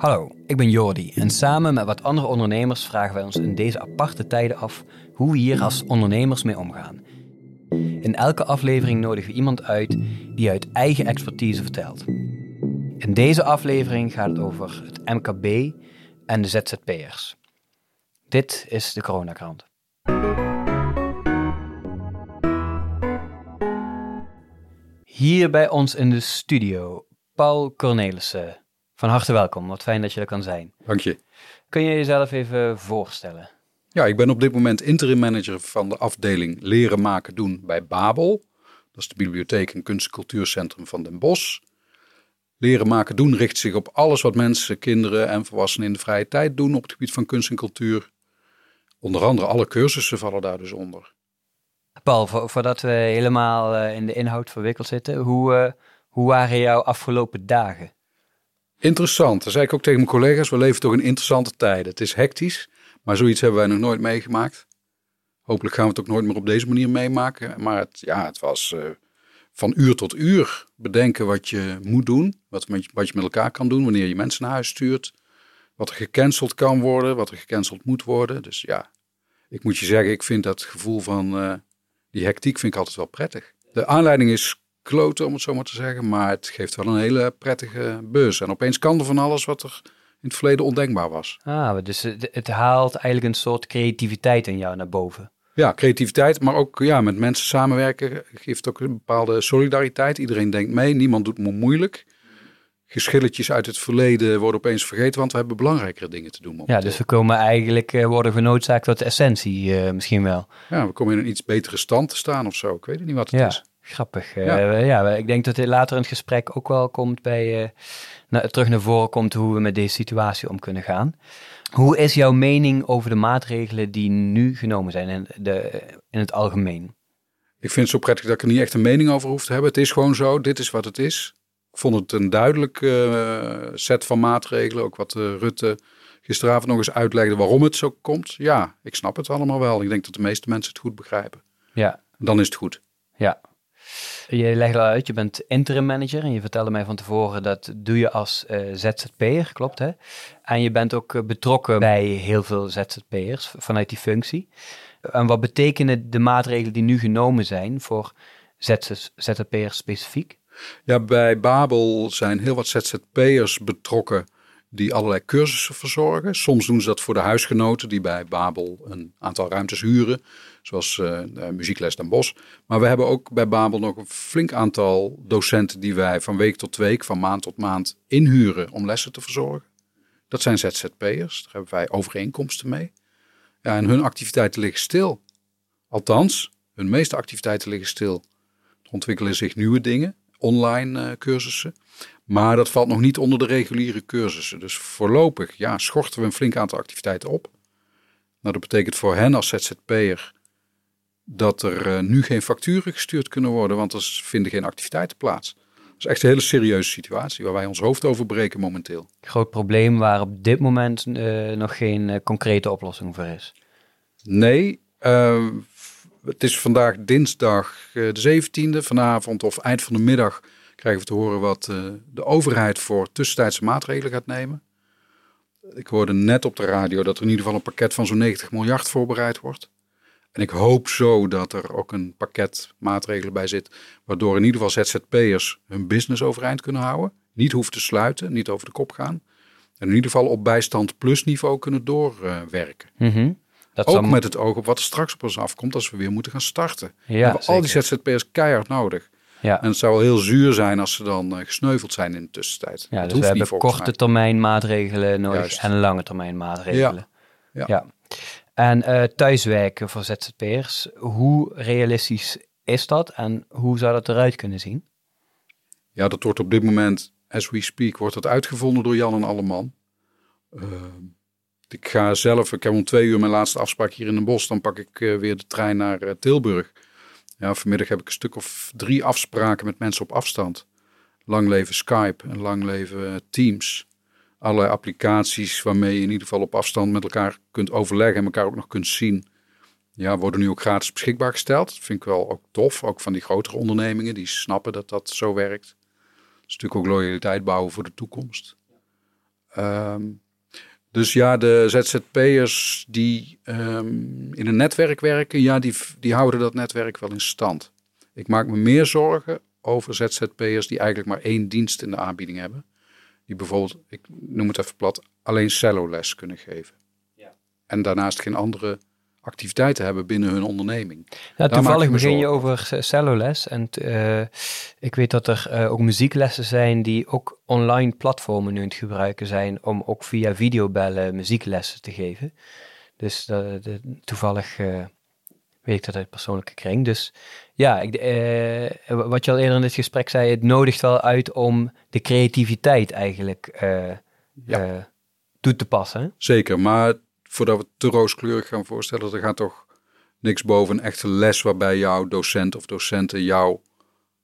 Hallo, ik ben Jordi en samen met wat andere ondernemers vragen wij ons in deze aparte tijden af hoe we hier als ondernemers mee omgaan. In elke aflevering nodigen we iemand uit die uit eigen expertise vertelt. In deze aflevering gaat het over het MKB en de ZZP'ers. Dit is de Coronakrant. Hier bij ons in de studio, Paul Cornelissen. Van harte welkom, wat fijn dat je er kan zijn. Dank je. Kun je jezelf even voorstellen? Ja, ik ben op dit moment interim manager van de afdeling Leren Maken Doen bij Babel. Dat is de bibliotheek en kunst- en cultuurcentrum van Den Bosch. Leren Maken Doen richt zich op alles wat mensen, kinderen en volwassenen in de vrije tijd doen op het gebied van kunst en cultuur. Onder andere alle cursussen vallen daar dus onder. Paul, voordat we helemaal eh, in de inhoud verwikkeld zitten, hoe, uh, hoe waren jouw afgelopen dagen? Interessant. Dat zei ik ook tegen mijn collega's. We leven toch in interessante tijden. Het is hectisch, maar zoiets hebben wij nog nooit meegemaakt. Hopelijk gaan we het ook nooit meer op deze manier meemaken. Maar het, ja, het was uh, van uur tot uur bedenken wat je moet doen. Wat, wat je met elkaar kan doen wanneer je mensen naar huis stuurt. Wat er gecanceld kan worden, wat er gecanceld moet worden. Dus ja, ik moet je zeggen, ik vind dat gevoel van uh, die hectiek vind ik altijd wel prettig. De aanleiding is kloten, om het zo maar te zeggen. Maar het geeft wel een hele prettige bus. En opeens kan er van alles wat er in het verleden ondenkbaar was. Ah, dus het, het haalt eigenlijk een soort creativiteit in jou naar boven. Ja, creativiteit, maar ook ja, met mensen samenwerken geeft ook een bepaalde solidariteit. Iedereen denkt mee, niemand doet me moeilijk. Geschilletjes uit het verleden worden opeens vergeten, want we hebben belangrijkere dingen te doen. Momenteel. Ja, dus we komen eigenlijk, uh, worden genoodzaakt tot de essentie uh, misschien wel. Ja, we komen in een iets betere stand te staan of zo. Ik weet niet wat het ja. is. Grappig. Ja. Uh, ja, ik denk dat dit later in het gesprek ook wel komt bij, uh, na, terug naar voren komt hoe we met deze situatie om kunnen gaan. Hoe is jouw mening over de maatregelen die nu genomen zijn in, de, in het algemeen? Ik vind het zo prettig dat ik er niet echt een mening over hoef te hebben. Het is gewoon zo, dit is wat het is. Ik vond het een duidelijk uh, set van maatregelen. Ook wat Rutte gisteravond nog eens uitlegde waarom het zo komt. Ja, ik snap het allemaal wel. Ik denk dat de meeste mensen het goed begrijpen. Ja. Dan is het goed. Ja, je legt al uit, je bent interim manager en je vertelde mij van tevoren dat doe je als uh, ZZP'er, klopt hè? En je bent ook betrokken bij heel veel ZZP'ers vanuit die functie. En wat betekenen de maatregelen die nu genomen zijn voor ZZP'ers specifiek? Ja, bij Babel zijn heel wat ZZP'ers betrokken die allerlei cursussen verzorgen. Soms doen ze dat voor de huisgenoten die bij Babel een aantal ruimtes huren, zoals uh, Muziekles Den Bos. Maar we hebben ook bij Babel nog een flink aantal docenten die wij van week tot week, van maand tot maand inhuren om lessen te verzorgen. Dat zijn ZZP'ers, daar hebben wij overeenkomsten mee. Ja, en hun activiteiten liggen stil. Althans, hun meeste activiteiten liggen stil. Er ontwikkelen zich nieuwe dingen, online uh, cursussen. Maar dat valt nog niet onder de reguliere cursussen. Dus voorlopig ja, schorten we een flink aantal activiteiten op. Nou, dat betekent voor hen als ZZP'er dat er uh, nu geen facturen gestuurd kunnen worden, want er vinden geen activiteiten plaats. Dat is echt een hele serieuze situatie waar wij ons hoofd over breken momenteel. Groot probleem waar op dit moment uh, nog geen uh, concrete oplossing voor is. Nee, het is vandaag dinsdag de 17e. Vanavond of eind van de middag krijgen we te horen wat de overheid voor tussentijdse maatregelen gaat nemen. Ik hoorde net op de radio dat er in ieder geval een pakket van zo'n 90 miljard voorbereid wordt. En ik hoop zo dat er ook een pakket maatregelen bij zit, waardoor in ieder geval ZZP'ers hun business overeind kunnen houden. Niet hoeven te sluiten, niet over de kop gaan. En in ieder geval op bijstand plus niveau kunnen doorwerken. Uh, mm -hmm. Dat ook met het oog op wat er straks op ons afkomt als we weer moeten gaan starten. Ja, we hebben al die ZZP'ers keihard nodig. Ja. En het zou wel heel zuur zijn als ze dan uh, gesneuveld zijn in de tussentijd. Ja, dat dus we hebben korte mij. termijn maatregelen nodig Juist. en lange termijn maatregelen. Ja. ja. En uh, thuiswerken voor ZZP'ers, hoe realistisch is dat en hoe zou dat eruit kunnen zien? Ja, dat wordt op dit moment, as we speak, wordt dat uitgevonden door Jan en Alleman. Uh, ik ga zelf, ik heb om twee uur mijn laatste afspraak hier in Den Bosch. Dan pak ik uh, weer de trein naar uh, Tilburg. Ja, vanmiddag heb ik een stuk of drie afspraken met mensen op afstand. Lang leven Skype en lang leven Teams. Allerlei applicaties waarmee je in ieder geval op afstand met elkaar kunt overleggen en elkaar ook nog kunt zien. Ja, worden nu ook gratis beschikbaar gesteld. Dat vind ik wel ook tof. Ook van die grotere ondernemingen die snappen dat dat zo werkt. Dat is natuurlijk ook loyaliteit bouwen voor de toekomst. Ehm, dus ja, de ZZP'ers die ehm, in een netwerk werken, ja, die, die houden dat netwerk wel in stand. Ik maak me meer zorgen over ZZP'ers die eigenlijk maar één dienst in de aanbieding hebben. Die bijvoorbeeld, ik noem het even plat, alleen celloles kunnen geven. Ja. En daarnaast geen andere activiteiten hebben binnen hun onderneming. Ja, toevallig begin je over celloles. En uh, ik weet dat er uh, ook muzieklessen zijn die ook online platformen nu aan het gebruiken zijn om ook via videobellen muzieklessen te geven. Dus uh, de, toevallig weet ik dat uit persoonlijke kring. Dus ja, ik, wat je al eerder in dit gesprek zei, het nodigt wel uit om de creativiteit eigenlijk ja. toe te passen. Zeker, maar voordat we te rooskleurig gaan voorstellen, er gaat toch niks boven een echte les waarbij jouw docent of docenten jou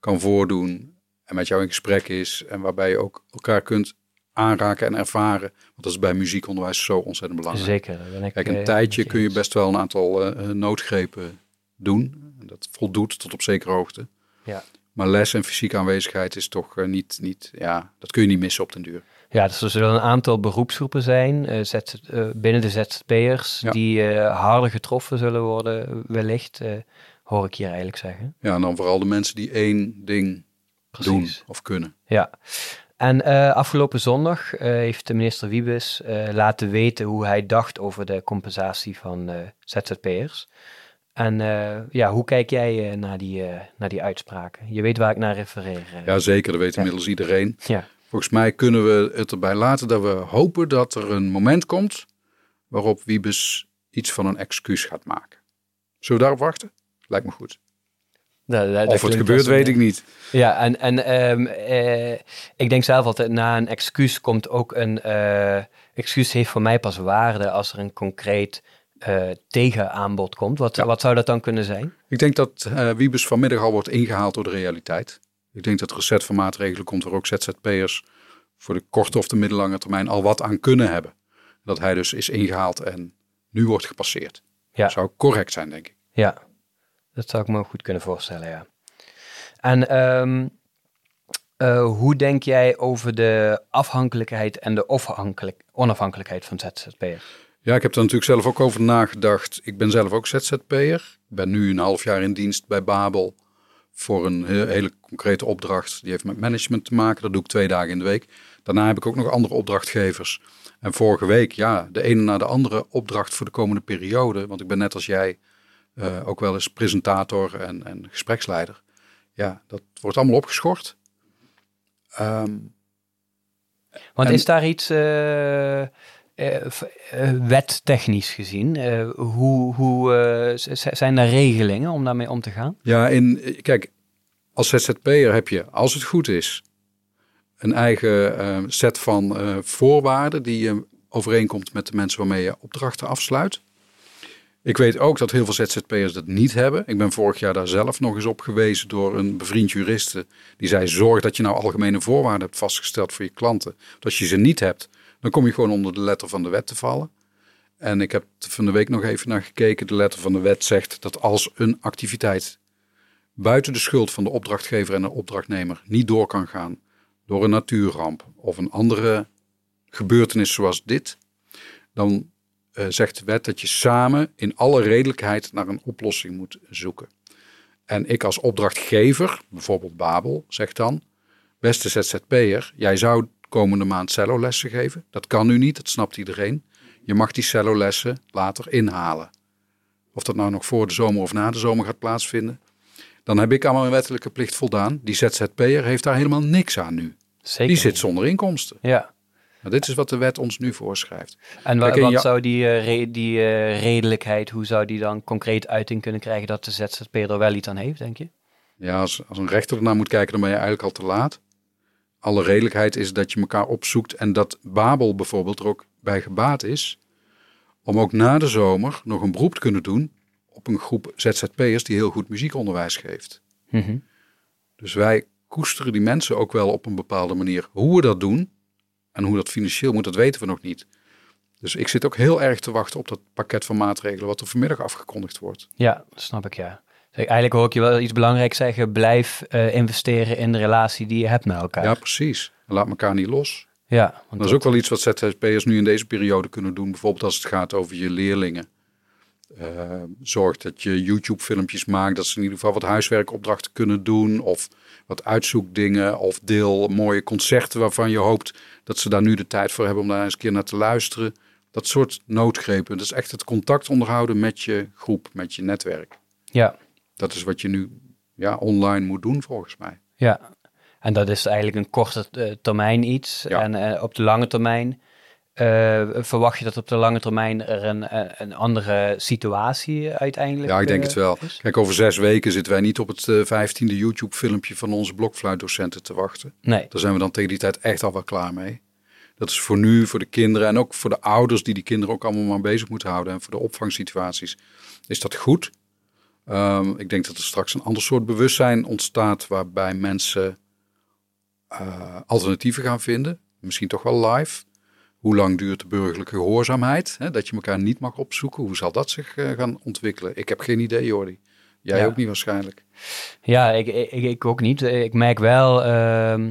kan voordoen en met jou in gesprek is en waarbij je ook elkaar kunt aanraken en ervaren. Want dat is bij muziekonderwijs zo ontzettend belangrijk. Zeker. Ben ik, Kijk, een eh, tijdje kun je best wel een aantal uh, noodgrepen doen. Dat voldoet tot op zekere hoogte. Ja. Maar les en fysieke aanwezigheid is toch uh, niet, niet, ja, dat kun je niet missen op den duur. Ja, dus er zullen een aantal beroepsgroepen zijn uh, uh, binnen de ZZP'ers die uh, harder getroffen zullen worden, wellicht, hoor ik hier eigenlijk zeggen. Ja, en dan vooral de mensen die één ding doen of kunnen. Ja, en afgelopen zondag heeft de minister Wiebes laten weten hoe hij dacht over de compensatie van ZZP'ers. En ja, hoe kijk jij naar, die, naar die uitspraken? Je weet waar ik naar refereer. ja, zeker. Dat weet inmiddels iedereen. Ja. Volgens mij kunnen we het erbij laten dat we hopen dat er een moment komt waarop Wiebes iets van een excuus gaat maken. Zullen we daarop wachten? Lijkt me goed. Of het gebeurt, weet ik niet. Ja, en, en ehm, eh, ik denk zelf altijd, na een excuus komt ook een... Uh, excuus heeft voor mij pas waarde als er een concreet uh, tegenaanbod komt. Wat, wat zou dat dan kunnen zijn? Ik denk dat Wiebes vanmiddag al wordt ingehaald door de realiteit. Ik denk dat er een set van maatregelen komt waar ook ZZP'ers voor de korte of de middellange termijn al wat aan kunnen hebben. Dat hij dus is ingehaald en nu wordt gepasseerd. Ja. Dat zou correct zijn, denk ik. Ja, dat zou ik me goed kunnen voorstellen, ja. En ehm, eh, hoe denk jij over de afhankelijkheid en de onafhankelijkheid van ZZP'ers? Ja, ik heb er natuurlijk zelf ook over nagedacht. Ik ben zelf ook ZZP'er. Ik ben nu een half jaar in dienst bij Babel voor een hele concrete opdracht. Die heeft met management te maken. Dat doe ik twee dagen in de week. Daarna heb ik ook nog andere opdrachtgevers. En vorige week, ja, de ene na de andere opdracht voor de komende periode. Want ik ben net als jij uh, ook wel eens presentator en, en gespreksleider. Ja, dat wordt allemaal opgeschort. Um, want is daar iets, uh, uh, wettechnisch gezien, hoe, hoe zijn er regelingen om daarmee om te gaan? Ja, in, kijk, als ZZP'er heb je, als het goed is, een eigen set van voorwaarden die je overeenkomt met de mensen waarmee je opdrachten afsluit. Ik weet ook dat heel veel ZZP'ers dat niet hebben. Ik ben vorig jaar daar zelf nog eens op gewezen door een bevriend juriste. Die zei, zorg dat je nou algemene voorwaarden hebt vastgesteld voor je klanten. Want als je ze niet hebt, dan kom je gewoon onder de letter van de wet te vallen. En ik heb van de week nog even naar gekeken. De letter van de wet zegt dat als een activiteit buiten de schuld van de opdrachtgever en de opdrachtnemer niet door kan gaan door een natuurramp of een andere gebeurtenis zoals dit, dan uh, zegt de wet dat je samen in alle redelijkheid naar een oplossing moet zoeken. En ik als opdrachtgever, bijvoorbeeld Babel, zeg dan, beste ZZP'er, jij zou komende maand cellolessen geven. Dat kan nu niet, dat snapt iedereen. Je mag die cellolessen later inhalen. Of dat nou nog voor de zomer of na de zomer gaat plaatsvinden. Dan heb ik aan mijn wettelijke plicht voldaan. Die ZZP'er heeft daar helemaal niks aan nu. Zeker. Die zit zonder inkomsten. Ja. Maar dit is wat de wet ons nu voorschrijft. En wat zou die, uh, die uh, redelijkheid, hoe zou die dan concreet uiting kunnen krijgen dat de ZZP'er er wel iets aan heeft, denk je? Ja, als, als een rechter ernaar moet kijken, dan ben je eigenlijk al te laat alle redelijkheid is dat je elkaar opzoekt en dat Babel bijvoorbeeld er ook bij gebaat is om ook na de zomer nog een beroep te kunnen doen op een groep ZZP'ers die heel goed muziekonderwijs geeft. Mhm. Dus wij koesteren die mensen ook wel op een bepaalde manier. Hoe we dat doen en hoe dat financieel moet, dat weten we nog niet. Dus ik zit ook heel erg te wachten op dat pakket van maatregelen wat er vanmiddag afgekondigd wordt. Ja, dat snap ik ja. Eigenlijk hoor ik je wel iets belangrijks zeggen. Blijf uh, investeren in de relatie die je hebt met elkaar. Ja, precies. Laat elkaar niet los. Ja, dat is ook wel iets wat ZZP'ers nu in deze periode kunnen doen. Bijvoorbeeld als het gaat over je leerlingen. Uh, zorg dat je YouTube-filmpjes maakt, dat ze in ieder geval wat huiswerkopdrachten kunnen doen. Of wat uitzoekdingen. Of deel mooie concerten waarvan je hoopt dat ze daar nu de tijd voor hebben om daar eens een keer naar te luisteren. Dat soort noodgrepen. Dat is echt het contact onderhouden met je groep, met je netwerk. Ja. Dat is wat je nu ja, online moet doen, volgens mij. Ja, en dat is eigenlijk een korte eh, termijn iets. Ja. En uh, op de lange termijn uh, verwacht je dat op de lange termijn er een, een andere situatie uiteindelijk Ja, ik denk het wel. Is? Kijk, over zes weken zitten wij niet op het vijftiende YouTube-filmpje van onze blokfluitdocenten te wachten. Nee. Daar zijn we dan tegen die tijd echt al wel klaar mee. Dat is voor nu, voor de kinderen en ook voor de ouders die die kinderen ook allemaal maar bezig moeten houden. En voor de opvangsituaties is dat goed. Um, ik denk dat er straks een ander soort bewustzijn ontstaat waarbij mensen uh, alternatieven gaan vinden. Misschien toch wel live. Hoe lang duurt de burgerlijke gehoorzaamheid? Hè? Dat je elkaar niet mag opzoeken. Hoe zal dat zich uh, gaan ontwikkelen? Ik heb geen idee, Jordi. Jij ja. ook niet waarschijnlijk. Ja, ik, ik, ik ook niet. Ik merk wel uh,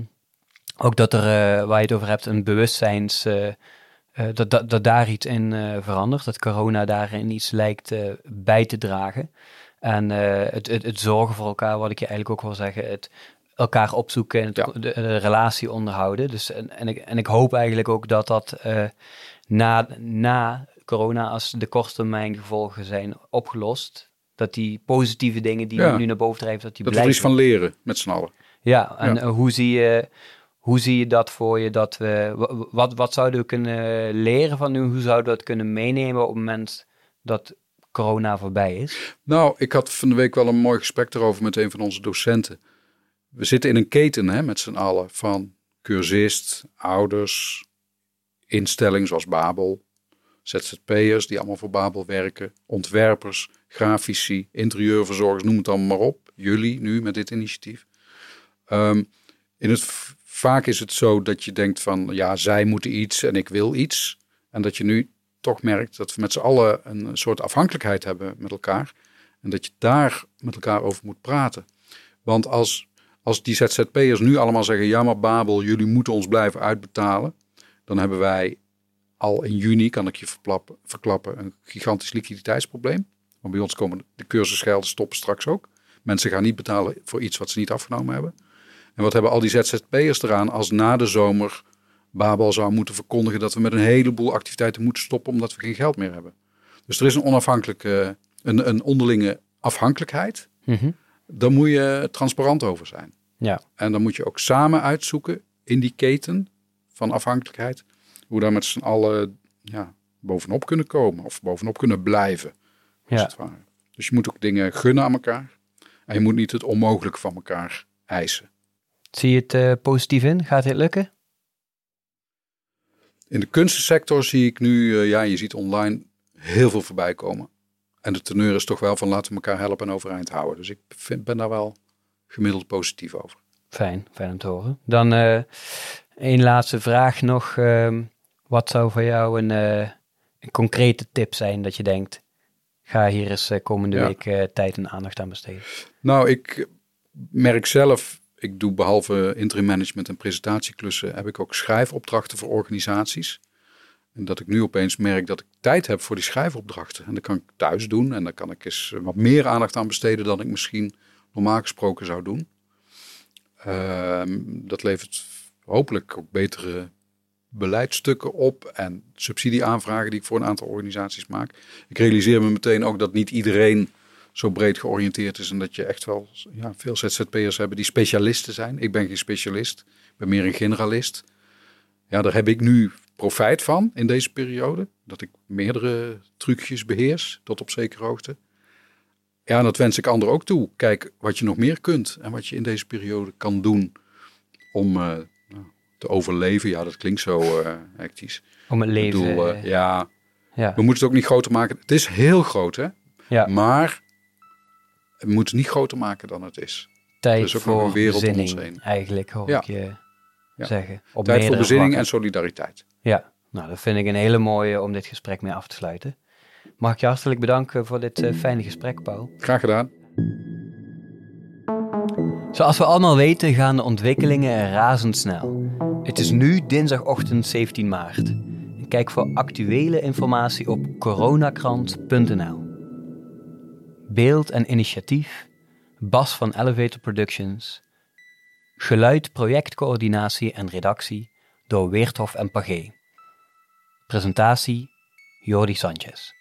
ook dat er, uh, waar je het over hebt, een bewustzijns... dat, dat, dat daar iets in verandert. Dat corona daarin iets lijkt bij te dragen. En het, het, het zorgen voor elkaar, wat ik je eigenlijk ook wil zeggen. Het, elkaar opzoeken en het, Ja. de, de relatie onderhouden. Dus, en, en, ik, en ik hoop eigenlijk ook dat dat eh, na, na corona, als de korttermijn gevolgen zijn opgelost, dat die positieve dingen die Ja. nu naar boven drijven, dat die Dat we er iets blijven. van leren met z'n allen. Ja, en Ja. eh, hoe zie je... Hoe zie je dat voor je? Dat we, wa- wat, wat zouden we kunnen leren van nu? Hoe zouden we dat kunnen meenemen op het moment dat corona voorbij is? Nou, ik had van de week wel een mooi gesprek erover met een van onze docenten. We zitten in een keten hè, met z'n allen van cursist, ouders, instellingen zoals Babel, ZZP'ers die allemaal voor Babel werken, ontwerpers, grafici, interieurverzorgers, noem het allemaal maar op. Jullie nu met dit initiatief. Ehm, in het, vaak is het zo dat je denkt van ja, zij moeten iets en ik wil iets. En dat je nu toch merkt dat we met z'n allen een soort afhankelijkheid hebben met elkaar. En dat je daar met elkaar over moet praten. Want als, als die ZZP'ers nu allemaal zeggen: ja, maar Babel, jullie moeten ons blijven uitbetalen. Dan hebben wij al in juni, kan ik je verklappen, een gigantisch liquiditeitsprobleem. Want bij ons komen de cursusgelden stoppen straks ook. Mensen gaan niet betalen voor iets wat ze niet afgenomen hebben. En wat hebben al die ZZP'ers eraan als na de zomer Babel zou moeten verkondigen dat we met een heleboel activiteiten moeten stoppen omdat we geen geld meer hebben. Dus er is een onafhankelijke, een, een onderlinge afhankelijkheid. Mhm. Daar moet je transparant over zijn. Ja. En dan moet je ook samen uitzoeken in die keten van afhankelijkheid. Hoe daar met z'n allen ja, bovenop kunnen komen. Of bovenop kunnen blijven. Als Ja. het ware. Dus je moet ook dingen gunnen aan elkaar. En je moet niet het onmogelijke van elkaar eisen. Zie je het eh, positief in? Gaat dit lukken? In de kunstensector zie ik nu, eh, ja, je ziet online heel veel voorbij komen. En de teneur is toch wel van laten we elkaar helpen en overeind houden. Dus ik vind, ben daar wel gemiddeld positief over. Fijn, fijn om te horen. Dan eh een laatste vraag nog. Ehm, wat zou voor jou een, eh, een concrete tip zijn dat je denkt, ga hier eens eh, komende Ja. week tijd en aandacht aan besteden? Nou, ik merk zelf, ik doe behalve interim management en presentatieklussen, heb ik ook schrijfopdrachten voor organisaties. En dat ik nu opeens merk dat ik tijd heb voor die schrijfopdrachten. En dat kan ik thuis doen en daar kan ik eens wat meer aandacht aan besteden dan ik misschien normaal gesproken zou doen. Ehm, dat levert hopelijk ook betere beleidstukken op en subsidieaanvragen die ik voor een aantal organisaties maak. Ik realiseer me meteen ook dat niet iedereen zo breed georiënteerd is en dat je echt wel ja, veel ZZP'ers hebben die specialisten zijn. Ik ben geen specialist, ik ben meer een generalist. Ja, daar heb ik nu profijt van in deze periode. Dat ik meerdere trucjes beheers tot op zekere hoogte. Ja, en dat wens ik anderen ook toe. Kijk wat je nog meer kunt en wat je in deze periode kan doen om eh, te overleven. Ja, dat klinkt zo eh hectisch. Om het leven. bedoel, eh, ja, ja. we moeten het ook niet groter maken. Het is heel groot, hè? ja, Maar we moeten het niet groter maken dan het is. tijd is ook nog voor een wereld om ons bezinning, heen. eigenlijk hoor Ja. ik je Ja. zeggen. Op Tijd voor bezinning en solidariteit. Ja, nou dat vind ik een hele mooie om dit gesprek mee af te sluiten. Mag ik je hartelijk bedanken voor dit eh, fijne gesprek, Paul. Graag gedaan. Zoals we allemaal weten gaan de ontwikkelingen razendsnel. Het is nu dinsdagochtend 17 maart. Kijk voor actuele informatie op coronakrant.nl. Beeld en initiatief Bas van Elevator Productions. Geluid, projectcoördinatie en redactie door Weerthof en Pagé. Presentatie Jordi Sanchez.